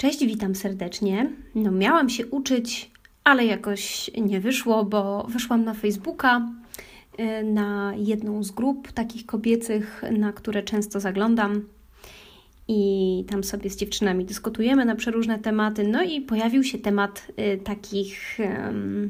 Cześć, witam serdecznie. No, miałam się uczyć, ale jakoś nie wyszło, bo wyszłam na Facebooka y, na jedną z grup takich kobiecych, na które często zaglądam. I tam sobie z dziewczynami dyskutujemy na przeróżne tematy. No i pojawił się temat y, takich,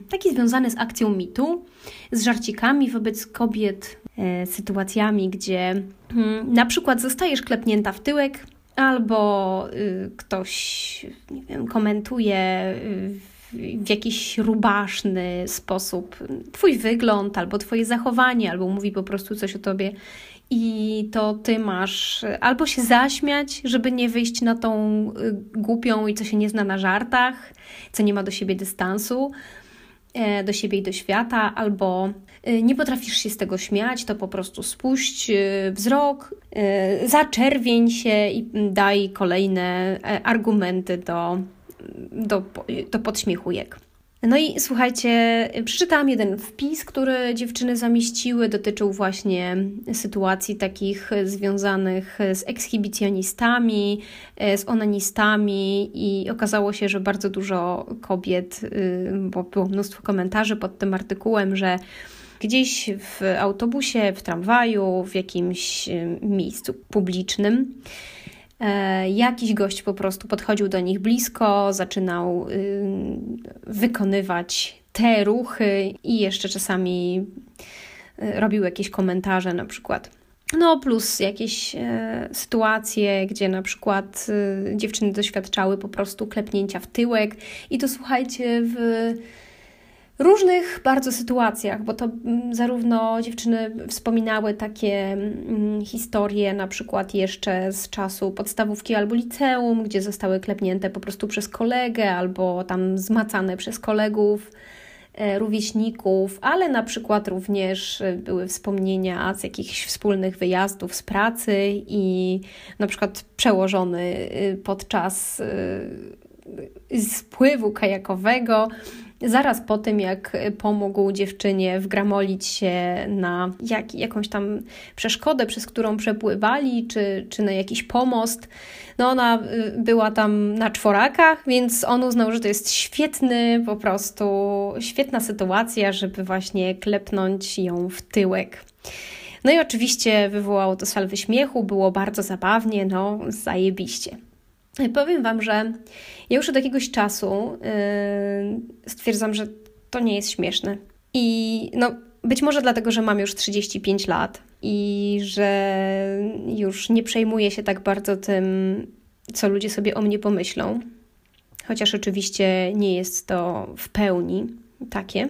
taki związany z akcją mitu, z żarcikami wobec kobiet, y, sytuacjami, gdzie mm, na przykład zostajesz klepnięta w tyłek albo y, ktoś nie wiem, komentuje y, w jakiś rubaszny sposób Twój wygląd, albo Twoje zachowanie, albo mówi po prostu coś o Tobie. I to ty masz albo się zaśmiać, żeby nie wyjść na tą y, głupią i co się nie zna na żartach, co nie ma do siebie dystansu, E, do siebie i do świata, albo nie potrafisz się z tego śmiać, to po prostu spuść e, wzrok, zaczerwień się i daj kolejne argumenty do, do, do podśmiechujek. No i słuchajcie, przeczytałam jeden wpis, który dziewczyny zamieściły. Dotyczył właśnie sytuacji takich związanych z ekshibicjonistami, z onanistami, i okazało się, że bardzo dużo kobiet, y, bo było mnóstwo komentarzy pod tym artykułem, że gdzieś w autobusie, w tramwaju, w jakimś miejscu publicznym E, jakiś gość po prostu podchodził do nich blisko, zaczynał wykonywać te ruchy i jeszcze czasami y, robił jakieś komentarze, na przykład. No, plus jakieś e, sytuacje, gdzie na przykład y, dziewczyny doświadczały po prostu klepnięcia w tyłek, i to słuchajcie, w różnych bardzo sytuacjach, bo to mm, zarówno dziewczyny wspominały takie mm, historie, na przykład jeszcze z czasu podstawówki albo liceum, gdzie zostały klepnięte po prostu przez kolegę albo tam zmacane przez kolegów e, rówieśników, ale na przykład również były wspomnienia z jakichś wspólnych wyjazdów z pracy i na przykład przełożony y, podczas y, spływu kajakowego zaraz po tym, jak pomógł dziewczynie wgramolić się na jak, jakąś tam przeszkodę, przez którą przepływali, czy, czy na jakiś pomost. No ona y, była tam na czworakach, więc on uznał, że to jest świetny, po prostu świetna sytuacja, żeby właśnie klepnąć ją w tyłek. No i oczywiście wywołało to salwy śmiechu, było bardzo zabawnie, no zajebiście. Powiem Wam, że ja już od jakiegoś czasu yy, stwierdzam, że to nie jest śmieszne. I no, być może dlatego, że mam już 35 lat i że już nie przejmuję się tak bardzo tym, co ludzie sobie o mnie pomyślą. Chociaż oczywiście nie jest to w pełni takie.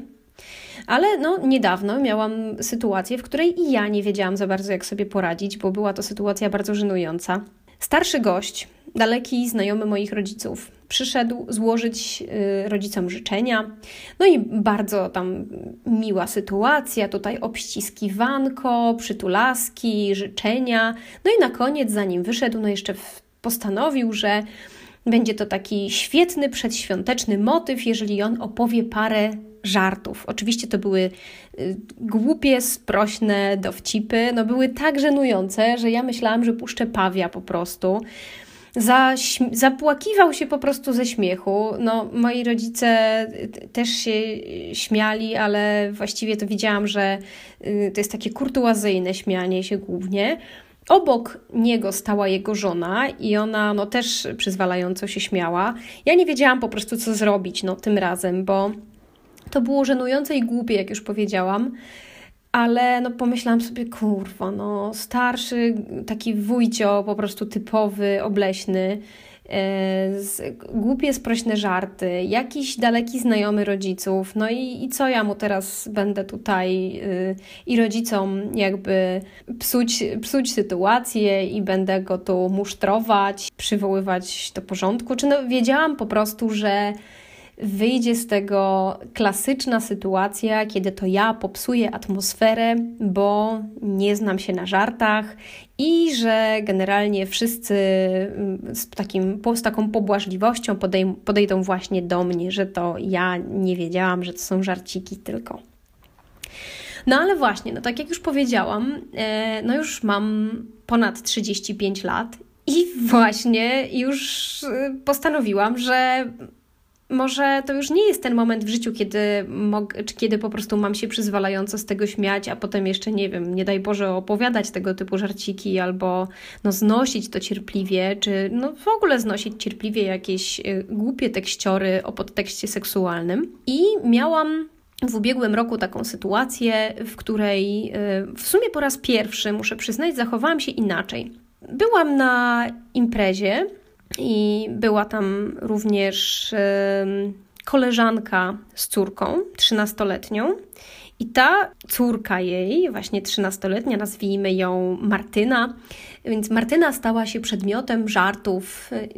Ale no, niedawno miałam sytuację, w której i ja nie wiedziałam za bardzo, jak sobie poradzić, bo była to sytuacja bardzo żenująca. Starszy gość, daleki znajomy moich rodziców, przyszedł złożyć y, rodzicom życzenia. No i bardzo tam miła sytuacja, tutaj obściskiwanko, przytulaski, życzenia. No i na koniec, zanim wyszedł, no jeszcze postanowił, że będzie to taki świetny przedświąteczny motyw, jeżeli on opowie parę żartów. Oczywiście to były y, głupie, sprośne dowcipy, no były tak żenujące, że ja myślałam, że puszczę pawia po prostu. zapłakiwał się po prostu ze śmiechu. No, moi rodzice też się śmiali, ale właściwie to widziałam, że y, to jest takie kurtuazyjne śmianie się głównie. Obok niego stała jego żona i ona no, też przyzwalająco się śmiała. Ja nie wiedziałam po prostu, co zrobić no, tym razem, bo to było żenujące i głupie, jak już powiedziałam. Ale no pomyślałam sobie, kurwa, no starszy, taki wujcio, po prostu typowy, obleśny, e, z, głupie, sprośne żarty, jakiś daleki znajomy rodziców, no i, i co ja mu teraz będę tutaj y, i rodzicom jakby psuć, psuć sytuację i będę go tu musztrować, przywoływać do porządku, czy no wiedziałam po prostu, że wyjdzie z tego klasyczna sytuacja, kiedy to ja popsuję atmosferę, bo nie znam się na żartach i że generalnie wszyscy mm, z, takim, z taką pobłażliwością podej, podejdą właśnie do mnie, że to ja nie wiedziałam, że to są żarciki tylko. No ale właśnie, no tak jak już powiedziałam, e, no już mam ponad 35 lat I właśnie już y, postanowiłam, że może to już nie jest ten moment w życiu, kiedy, czy kiedy po prostu mam się przyzwalająco z tego śmiać, a potem jeszcze, nie wiem, nie daj Boże opowiadać tego typu żarciki albo no, znosić to cierpliwie, czy no, w ogóle znosić cierpliwie jakieś y, głupie tekściory o podtekście seksualnym. I miałam w ubiegłym roku taką sytuację, w której y, w sumie po raz pierwszy, muszę przyznać, zachowałam się inaczej. Byłam na imprezie i była tam również koleżanka z córką, trzynastoletnią. I ta córka jej, właśnie trzynastoletnia, nazwijmy ją Martyna, więc Martyna stała się przedmiotem żartów y,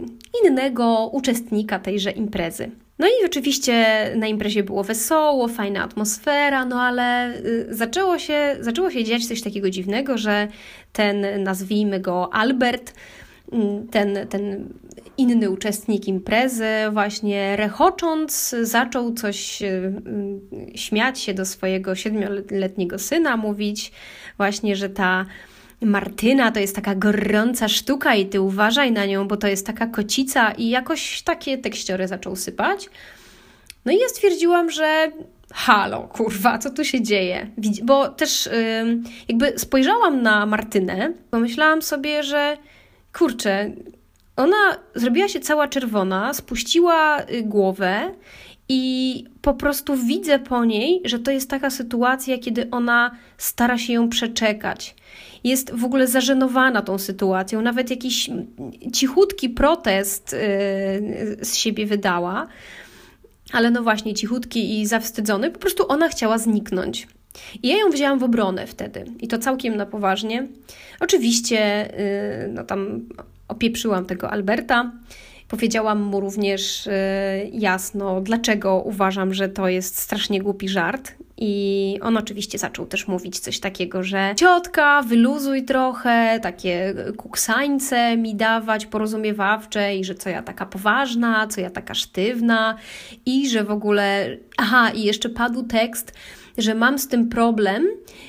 innego uczestnika tejże imprezy. No i oczywiście na imprezie było wesoło, fajna atmosfera, no ale y, zaczęło się, zaczęło się dziać coś takiego dziwnego, że ten, nazwijmy go Albert, ten, ten inny uczestnik imprezy, właśnie rechocząc, zaczął coś y, śmiać się do swojego siedmioletniego syna, mówić właśnie, że ta Martyna to jest taka gorąca sztuka i ty uważaj na nią, bo to jest taka kocica i jakoś takie tekściory zaczął sypać. No i ja stwierdziłam, że halo, kurwa, co tu się dzieje? Bo też jakby spojrzałam na Martynę, pomyślałam sobie, że kurczę, ona zrobiła się cała czerwona, spuściła y, głowę i po prostu widzę po niej, że to jest taka sytuacja, kiedy ona stara się ją przeczekać. Jest w ogóle zażenowana tą sytuacją, nawet jakiś cichutki protest yy, z siebie wydała, ale no właśnie, cichutki i zawstydzony, po prostu ona chciała zniknąć. I ja ją wzięłam w obronę wtedy i to całkiem na poważnie. Oczywiście, yy, no tam opieprzyłam tego Alberta. Powiedziałam mu również y, jasno, dlaczego uważam, że to jest strasznie głupi żart. I on oczywiście zaczął też mówić coś takiego, że ciotka, wyluzuj trochę, takie kuksańce mi dawać porozumiewawcze i że co ja taka poważna, co ja taka sztywna i że w ogóle... Aha, i jeszcze padł tekst, że mam z tym problem,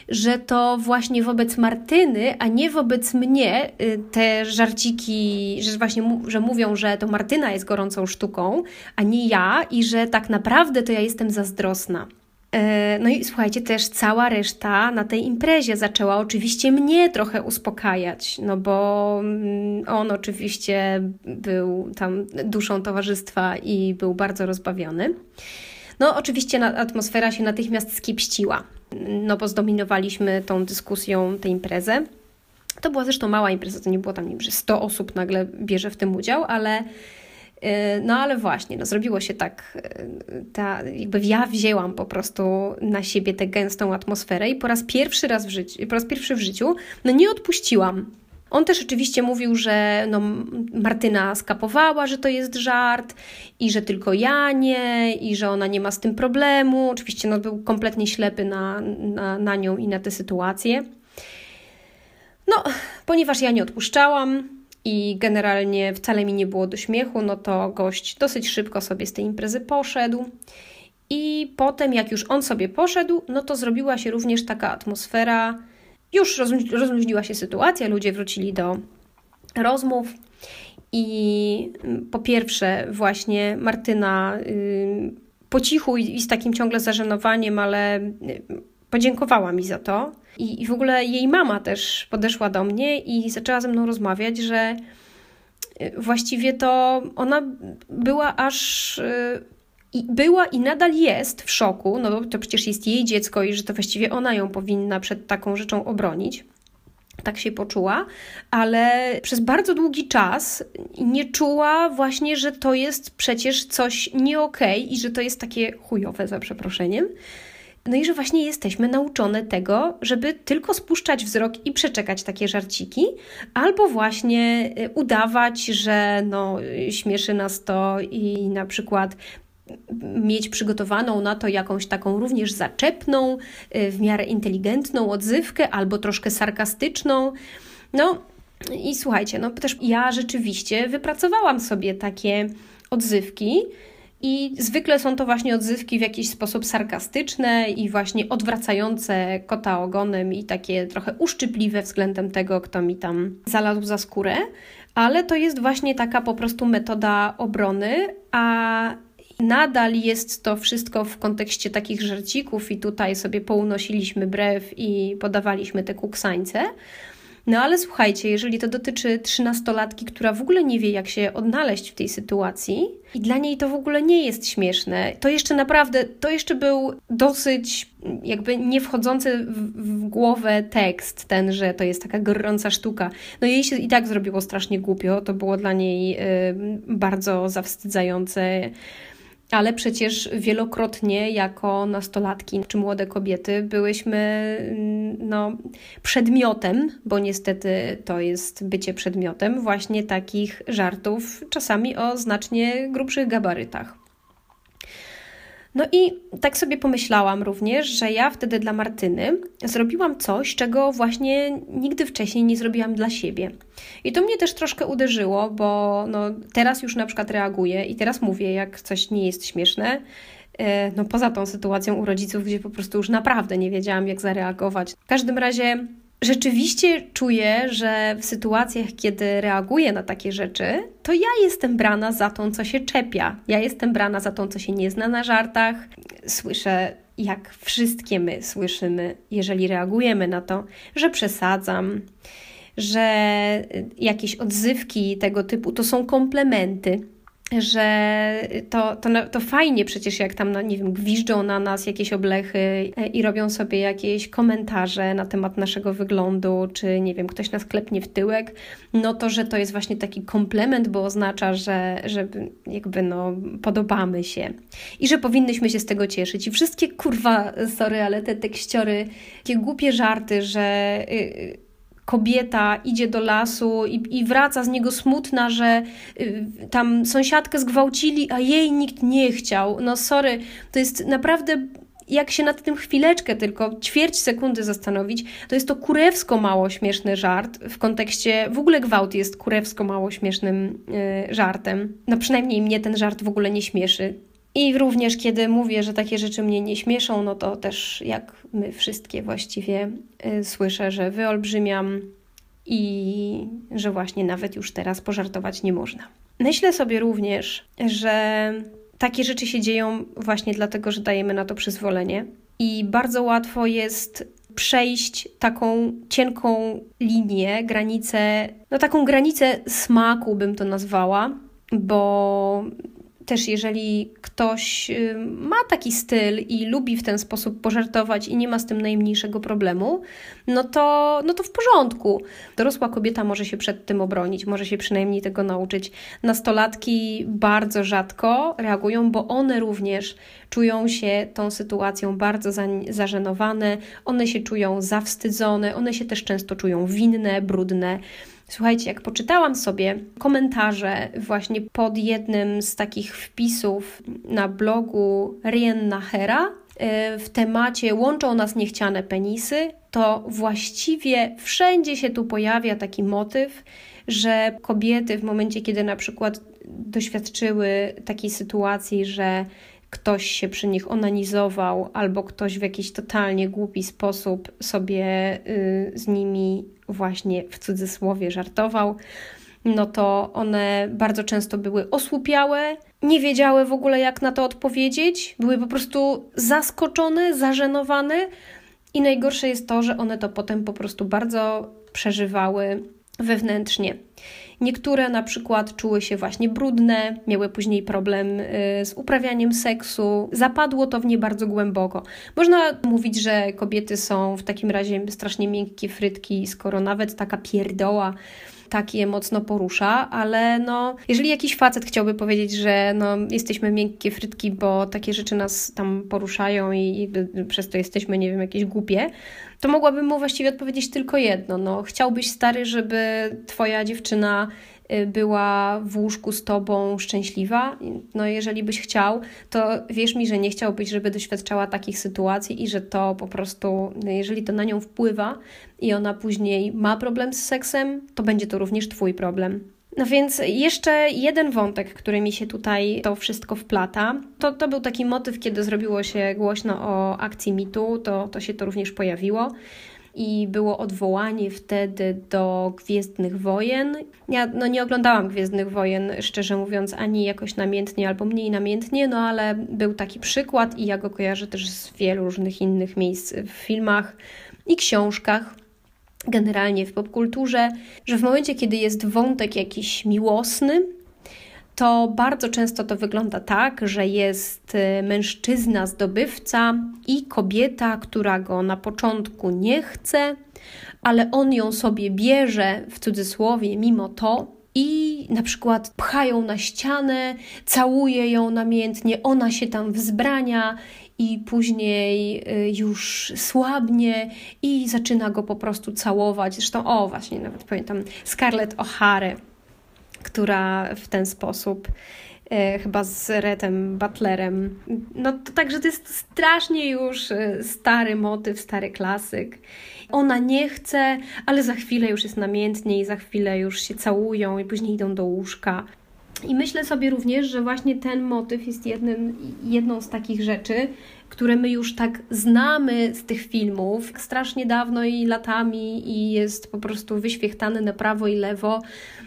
że to właśnie wobec Martyny, a nie wobec mnie y, te żarciki, że właśnie że mówią, że to Martyna jest gorącą sztuką, a nie ja i że tak naprawdę to ja jestem zazdrosna. E, no i słuchajcie, też cała reszta na tej imprezie zaczęła oczywiście mnie trochę uspokajać, no bo mm, on oczywiście był tam duszą towarzystwa i był bardzo rozbawiony. No, oczywiście atmosfera się natychmiast skiepściła, no bo zdominowaliśmy tą dyskusją tę imprezę. To była zresztą mała impreza, to nie było tam, że 100 osób nagle bierze w tym udział, ale y, no ale właśnie, no zrobiło się tak, y, ta, jakby ja wzięłam po prostu na siebie tę gęstą atmosferę i po raz pierwszy raz w życiu, po raz pierwszy w życiu, no nie odpuściłam. On też oczywiście mówił, że no, Martyna skapowała, że to jest żart i że tylko ja nie, i że ona nie ma z tym problemu. Oczywiście no, był kompletnie ślepy na, na, na nią i na tę sytuację. No, ponieważ ja nie odpuszczałam i generalnie wcale mi nie było do śmiechu, no to gość dosyć szybko sobie z tej imprezy poszedł. I potem, jak już on sobie poszedł, no to zrobiła się również taka atmosfera już rozluźniła się sytuacja, ludzie wrócili do rozmów. I mm, po pierwsze, właśnie Martyna y, po cichu i z takim ciągle zażenowaniem, ale y, podziękowała mi za to. I, w ogóle jej mama też podeszła do mnie i zaczęła ze mną rozmawiać, że y, właściwie to ona była aż i była i nadal jest w szoku, no bo to przecież jest jej dziecko i że to właściwie ona ją powinna przed taką rzeczą obronić. Tak się poczuła, ale przez bardzo długi czas nie czuła właśnie, że to jest przecież coś nie okay i że to jest takie chujowe, za przeproszeniem. No i że właśnie jesteśmy nauczone tego, żeby tylko spuszczać wzrok i przeczekać takie żarciki, albo właśnie y, udawać, że no, śmieszy nas to i na przykład mieć przygotowaną na to jakąś taką również zaczepną, y, w miarę inteligentną odzywkę albo troszkę sarkastyczną. No i słuchajcie, no też ja rzeczywiście wypracowałam sobie takie odzywki. I zwykle są to właśnie odzywki w jakiś sposób sarkastyczne i właśnie odwracające kota ogonem i takie trochę uszczypliwe względem tego, kto mi tam zalazł za skórę. ale to jest właśnie taka po prostu metoda obrony, a nadal jest to wszystko w kontekście takich żarcików i tutaj sobie pounosiliśmy brew i podawaliśmy te kuksańce. No ale słuchajcie, jeżeli to dotyczy trzynastolatki, która w ogóle nie wie, jak się odnaleźć w tej sytuacji, i dla niej to w ogóle nie jest śmieszne, to jeszcze naprawdę, to jeszcze był dosyć jakby nie wchodzący w, w głowę tekst, ten, że to jest taka gorąca sztuka. No jej się i tak zrobiło strasznie głupio, to było dla niej y, bardzo zawstydzające ale przecież wielokrotnie jako nastolatki czy młode kobiety byłyśmy mm, no, przedmiotem, bo niestety to jest bycie przedmiotem właśnie takich żartów, czasami o znacznie grubszych gabarytach. No i tak sobie pomyślałam również, że ja wtedy dla Martyny zrobiłam coś, czego właśnie nigdy wcześniej nie zrobiłam dla siebie. I to mnie też troszkę uderzyło, bo no, teraz już na przykład reaguję i teraz mówię, jak coś nie jest śmieszne. E, no poza tą sytuacją u rodziców, gdzie po prostu już naprawdę nie wiedziałam, jak zareagować. W każdym razie rzeczywiście czuję, że w sytuacjach, kiedy reaguję na takie rzeczy, to ja jestem brana za tą, co się czepia. Ja jestem brana za tą, co się nie zna na żartach. Słyszę, jak wszystkie my słyszymy, jeżeli reagujemy na to, że przesadzam, że jakieś odzywki tego typu to są komplementy że to, to, to fajnie przecież, jak tam, nie wiem, gwiżdżą na nas jakieś oblechy e, i robią sobie jakieś komentarze na temat naszego wyglądu, czy nie wiem, ktoś nas klepnie w tyłek, no to, że to jest właśnie taki komplement, bo oznacza, że, że jakby no podobamy się i że powinnyśmy się z tego cieszyć. I wszystkie kurwa, sorry, ale te tekściory, takie głupie żarty, że y, kobieta idzie do lasu i, i wraca z niego smutna, że y, tam sąsiadkę zgwałcili, a jej nikt nie chciał. No sorry, to jest naprawdę jak się nad tym chwileczkę tylko ćwierć sekundy zastanowić, to jest to kurewsko mało śmieszny żart w kontekście, w ogóle gwałt jest kurewsko mało śmiesznym y, żartem. No przynajmniej mnie ten żart w ogóle nie śmieszy. I również kiedy mówię, że takie rzeczy mnie nie śmieszą, no to też jak my wszystkie właściwie y, słyszę, że wyolbrzymiam i że właśnie nawet już teraz pożartować nie można. Myślę sobie również, że takie rzeczy się dzieją właśnie dlatego, że dajemy na to przyzwolenie i bardzo łatwo jest przejść taką cienką linię, granicę, no taką granicę smaku bym to nazwała, bo też jeżeli ktoś y, ma taki styl i lubi w ten sposób pożartować i nie ma z tym najmniejszego problemu, no to, no to w porządku. Dorosła kobieta może się przed tym obronić, może się przynajmniej tego nauczyć. Nastolatki bardzo rzadko reagują, bo one również czują się tą sytuacją bardzo zażenowane, one się czują zawstydzone, one się też często czują winne, brudne. Słuchajcie, jak poczytałam sobie komentarze właśnie pod jednym z takich wpisów na blogu Rien Nachera e, w temacie łączą nas niechciane penisy, to właściwie wszędzie się tu pojawia taki motyw, że kobiety w momencie, kiedy na przykład doświadczyły takiej sytuacji, że ktoś się przy nich onanizował, albo ktoś w jakiś totalnie głupi sposób sobie y, z nimi właśnie w cudzysłowie żartował, no to one bardzo często były osłupiałe, nie wiedziały w ogóle jak na to odpowiedzieć, były po prostu zaskoczone, zażenowane i najgorsze jest to, że one to potem po prostu bardzo przeżywały wewnętrznie. Niektóre na przykład czuły się właśnie brudne, miały później problem y, z uprawianiem seksu, zapadło to w nie bardzo głęboko. Można mówić, że kobiety są w takim razie strasznie miękkie frytki, skoro nawet taka pierdoła tak je mocno porusza, ale no, jeżeli jakiś facet chciałby powiedzieć, że no, jesteśmy miękkie frytki, bo takie rzeczy nas tam poruszają i, i przez to jesteśmy, nie wiem, jakieś głupie, to mogłabym mu właściwie odpowiedzieć tylko jedno. No, chciałbyś, stary, żeby twoja dziewczyna była w łóżku z tobą szczęśliwa. No, jeżeli byś chciał, to wierz mi, że nie chciałbyś, żeby doświadczała takich sytuacji i że to po prostu, no, jeżeli to na nią wpływa i ona później ma problem z seksem, to będzie to również twój problem. No więc jeszcze jeden wątek, który mi się tutaj to wszystko wplata, to, to był taki motyw, kiedy zrobiło się głośno o akcji mitu, to, to się to również pojawiło. I było odwołanie wtedy do Gwiezdnych Wojen. Ja no, nie oglądałam Gwiezdnych Wojen, szczerze mówiąc, ani jakoś namiętnie, albo mniej namiętnie, no ale był taki przykład i ja go kojarzę też z wielu różnych innych miejsc w filmach i książkach generalnie w popkulturze, że w momencie, kiedy jest wątek jakiś miłosny, to bardzo często to wygląda tak, że jest y, mężczyzna zdobywca i kobieta, która go na początku nie chce, ale on ją sobie bierze w cudzysłowie mimo to i na przykład pchają na ścianę, całuje ją namiętnie, ona się tam wzbrania i później y, już słabnie i zaczyna go po prostu całować. Zresztą, o właśnie, nawet pamiętam Scarlett O'Hara która w ten sposób e, chyba z Retem Butlerem. No to także to jest strasznie już e, stary motyw, stary klasyk. Ona nie chce, ale za chwilę już jest namiętnie i za chwilę już się całują i później idą do łóżka. I myślę sobie również, że właśnie ten motyw jest jednym, jedną z takich rzeczy, które my już tak znamy z tych filmów strasznie dawno i latami i jest po prostu wyświechtany na prawo i lewo,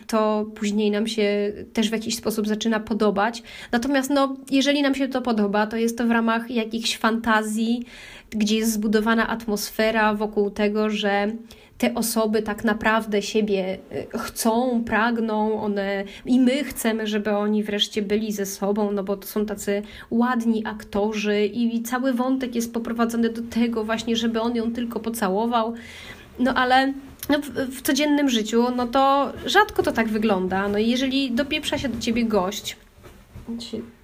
to później nam się też w jakiś sposób zaczyna podobać. Natomiast no, jeżeli nam się to podoba, to jest to w ramach jakichś fantazji, gdzie jest zbudowana atmosfera wokół tego, że te osoby tak naprawdę siebie e, chcą, pragną, one i my chcemy, żeby oni wreszcie byli ze sobą, no bo to są tacy ładni aktorzy i cały wątek jest poprowadzony do tego właśnie, żeby on ją tylko pocałował. No ale no, w, codziennym życiu, no to rzadko to tak wygląda. No i jeżeli dopieprza się do ciebie gość,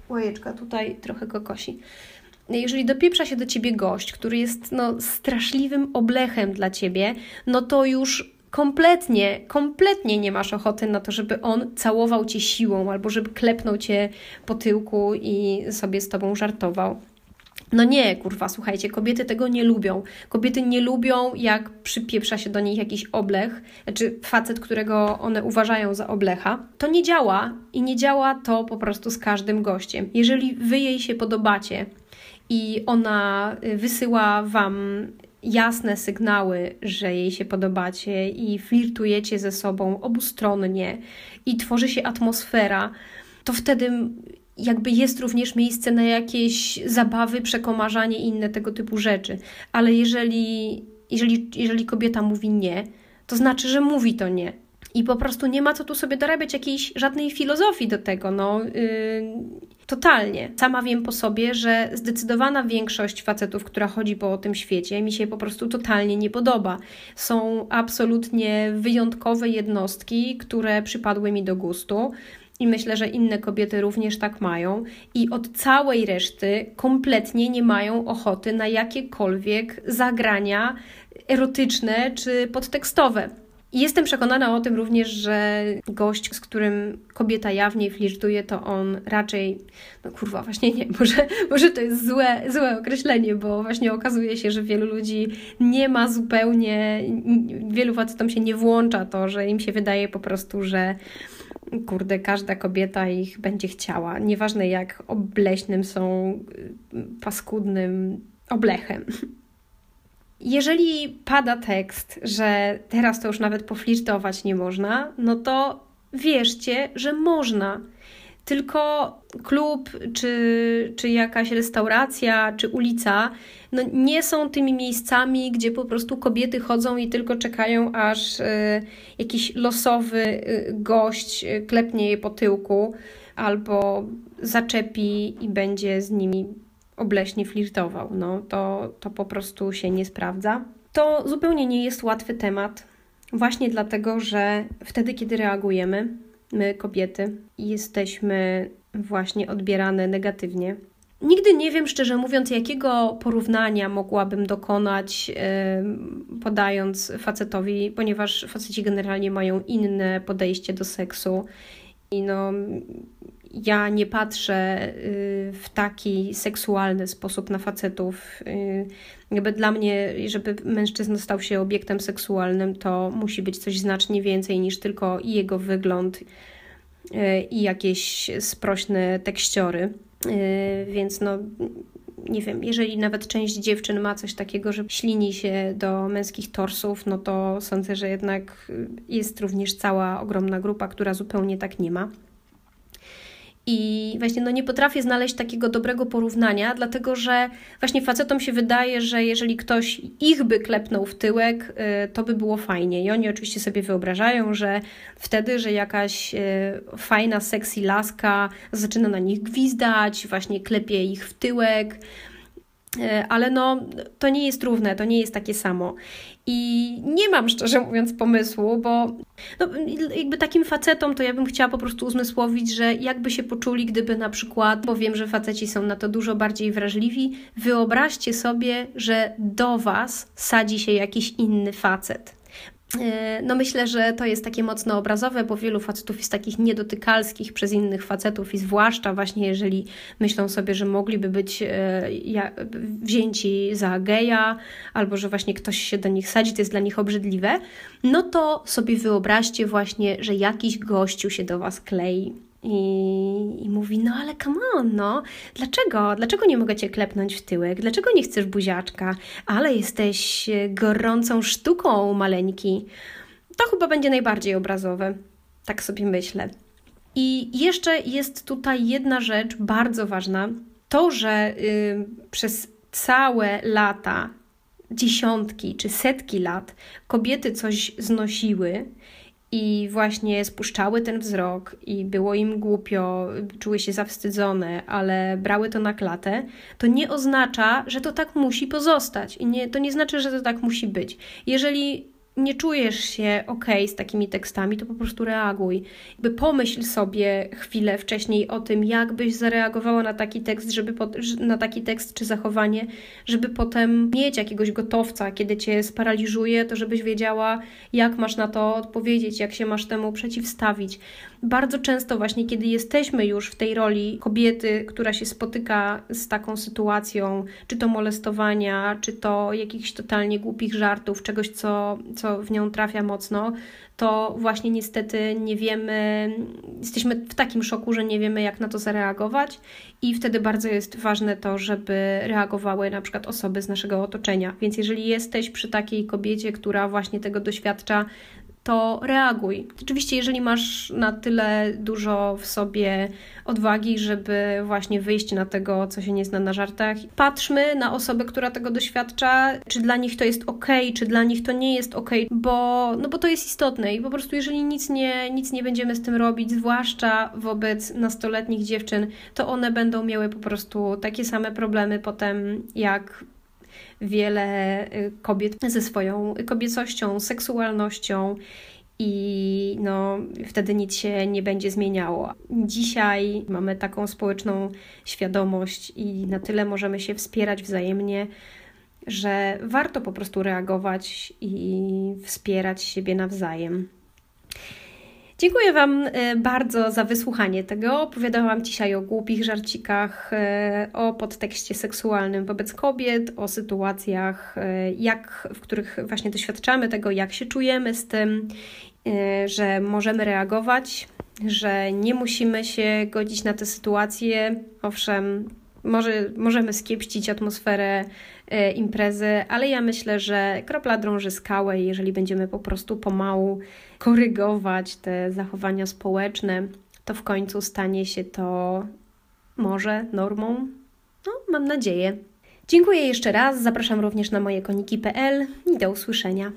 łajeczka tutaj trochę go kosi jeżeli dopieprza się do ciebie gość, który jest no, straszliwym oblechem dla ciebie, no to już kompletnie, kompletnie nie masz ochoty na to, żeby on całował cię siłą albo żeby klepnął cię po tyłku i sobie z tobą żartował. No nie, kurwa, słuchajcie, kobiety tego nie lubią. Kobiety nie lubią, jak przypieprza się do nich jakiś oblech, czy facet, którego one uważają za oblecha. To nie działa i nie działa to po prostu z każdym gościem. Jeżeli wy jej się podobacie, i ona y, wysyła Wam jasne sygnały, że jej się podobacie i flirtujecie ze sobą obustronnie i tworzy się atmosfera, to wtedy jakby jest również miejsce na jakieś zabawy, przekomarzanie i inne tego typu rzeczy. Ale jeżeli, jeżeli, jeżeli kobieta mówi nie, to znaczy, że mówi to nie. I po prostu nie ma co tu sobie dorabiać jakiejś żadnej filozofii do tego. No, yy, totalnie. Sama wiem po sobie, że zdecydowana większość facetów, która chodzi po tym świecie, mi się po prostu totalnie nie podoba. Są absolutnie wyjątkowe jednostki, które przypadły mi do gustu. I myślę, że inne kobiety również tak mają, i od całej reszty kompletnie nie mają ochoty na jakiekolwiek zagrania erotyczne czy podtekstowe. I jestem przekonana o tym również, że gość, z którym kobieta jawnie flirtuje, to on raczej, no kurwa, właśnie nie, może, może to jest złe, złe określenie, bo właśnie okazuje się, że wielu ludzi nie ma zupełnie, wielu facetom się nie włącza to, że im się wydaje po prostu, że kurde, każda kobieta ich będzie chciała. Nieważne jak obleśnym są paskudnym oblechem. Jeżeli pada tekst, że teraz to już nawet poflirtować nie można, no to wierzcie, że można. Tylko klub, czy, czy jakaś restauracja, czy ulica no nie są tymi miejscami, gdzie po prostu kobiety chodzą i tylko czekają, aż y, jakiś losowy y, gość y, klepnie je po tyłku albo zaczepi i będzie z nimi obleśnie flirtował. No, to, to po prostu się nie sprawdza. To zupełnie nie jest łatwy temat, właśnie dlatego, że wtedy, kiedy reagujemy, my kobiety, jesteśmy właśnie odbierane negatywnie. Nigdy nie wiem, szczerze mówiąc, jakiego porównania mogłabym dokonać, yy, podając facetowi, ponieważ faceci generalnie mają inne podejście do seksu. I no, ja nie patrzę y, w taki seksualny sposób na facetów. Y, jakby dla mnie, żeby mężczyzna stał się obiektem seksualnym, to musi być coś znacznie więcej niż tylko i jego wygląd y, i jakieś sprośne tekściory. Więc no, nie wiem, jeżeli nawet część dziewczyn ma coś takiego, że ślini się do męskich torsów, no to sądzę, że jednak jest również cała ogromna grupa, która zupełnie tak nie ma. I właśnie no nie potrafię znaleźć takiego dobrego porównania, dlatego że właśnie facetom się wydaje, że jeżeli ktoś ich by klepnął w tyłek, y, to by było fajnie. I oni oczywiście sobie wyobrażają, że wtedy, że jakaś y, fajna, sexy laska zaczyna na nich gwizdać, właśnie klepie ich w tyłek, y, ale no, to nie jest równe, to nie jest takie samo. I nie mam szczerze mówiąc pomysłu, bo no, jakby takim facetom to ja bym chciała po prostu uzmysłowić, że jakby się poczuli, gdyby na przykład, bo wiem, że faceci są na to dużo bardziej wrażliwi, wyobraźcie sobie, że do Was sadzi się jakiś inny facet. E, no myślę, że to jest takie mocno obrazowe, bo wielu facetów jest takich niedotykalskich przez innych facetów i zwłaszcza właśnie jeżeli myślą sobie, że mogliby być e, wzięci za geja albo że właśnie ktoś się do nich sadzi, to jest dla nich obrzydliwe, no to sobie wyobraźcie właśnie, że jakiś gościu się do Was klei. I, I, mówi, no ale come on, no, dlaczego? Dlaczego nie mogę Cię klepnąć w tyłek? Dlaczego nie chcesz buziaczka? Ale jesteś e, gorącą sztuką, maleńki. To chyba będzie najbardziej obrazowe. Tak sobie myślę. I jeszcze jest tutaj jedna rzecz bardzo ważna. To, że y, przez całe lata, dziesiątki czy setki lat kobiety coś znosiły, i właśnie spuszczały ten wzrok i było im głupio, czuły się zawstydzone, ale brały to na klatę, to nie oznacza, że to tak musi pozostać i nie, to nie znaczy, że to tak musi być. Jeżeli nie czujesz się ok z takimi tekstami, to po prostu reaguj. Jakby pomyśl sobie chwilę wcześniej o tym, jak byś zareagowała na taki tekst, żeby na taki tekst czy zachowanie, żeby potem mieć jakiegoś gotowca, kiedy cię sparaliżuje, to żebyś wiedziała, jak masz na to odpowiedzieć, jak się masz temu przeciwstawić. Bardzo często właśnie, kiedy jesteśmy już w tej roli kobiety, która się spotyka z taką sytuacją, czy to molestowania, czy to jakichś totalnie głupich żartów, czegoś, co, co w nią trafia mocno, to właśnie niestety nie wiemy, jesteśmy w takim szoku, że nie wiemy, jak na to zareagować, i wtedy bardzo jest ważne to, żeby reagowały na przykład osoby z naszego otoczenia. Więc jeżeli jesteś przy takiej kobiecie, która właśnie tego doświadcza, to reaguj. Oczywiście, jeżeli masz na tyle dużo w sobie odwagi, żeby właśnie wyjść na tego, co się nie zna na żartach, patrzmy na osobę, która tego doświadcza, czy dla nich to jest ok, czy dla nich to nie jest ok, bo, no bo to jest istotne i po prostu, jeżeli nic nie, nic nie będziemy z tym robić, zwłaszcza wobec nastoletnich dziewczyn, to one będą miały po prostu takie same problemy potem, jak wiele y, kobiet ze swoją kobiecością, seksualnością i no, wtedy nic się nie będzie zmieniało. Dzisiaj mamy taką społeczną świadomość i na tyle możemy się wspierać wzajemnie, że warto po prostu reagować i wspierać siebie nawzajem. Dziękuję Wam e, bardzo za wysłuchanie tego. Opowiadałam dzisiaj o głupich żarcikach, e, o podtekście seksualnym wobec kobiet, o sytuacjach, e, jak, w których właśnie doświadczamy tego, jak się czujemy z tym, że możemy reagować, że nie musimy się godzić na te sytuacje. Owszem, może, możemy skiepścić atmosferę imprezy, ale ja myślę, że kropla drąży skałę i jeżeli będziemy po prostu pomału korygować te zachowania społeczne, to w końcu stanie się to może normą. No, mam nadzieję. Dziękuję jeszcze raz, zapraszam również na moje koniki.pl i do usłyszenia.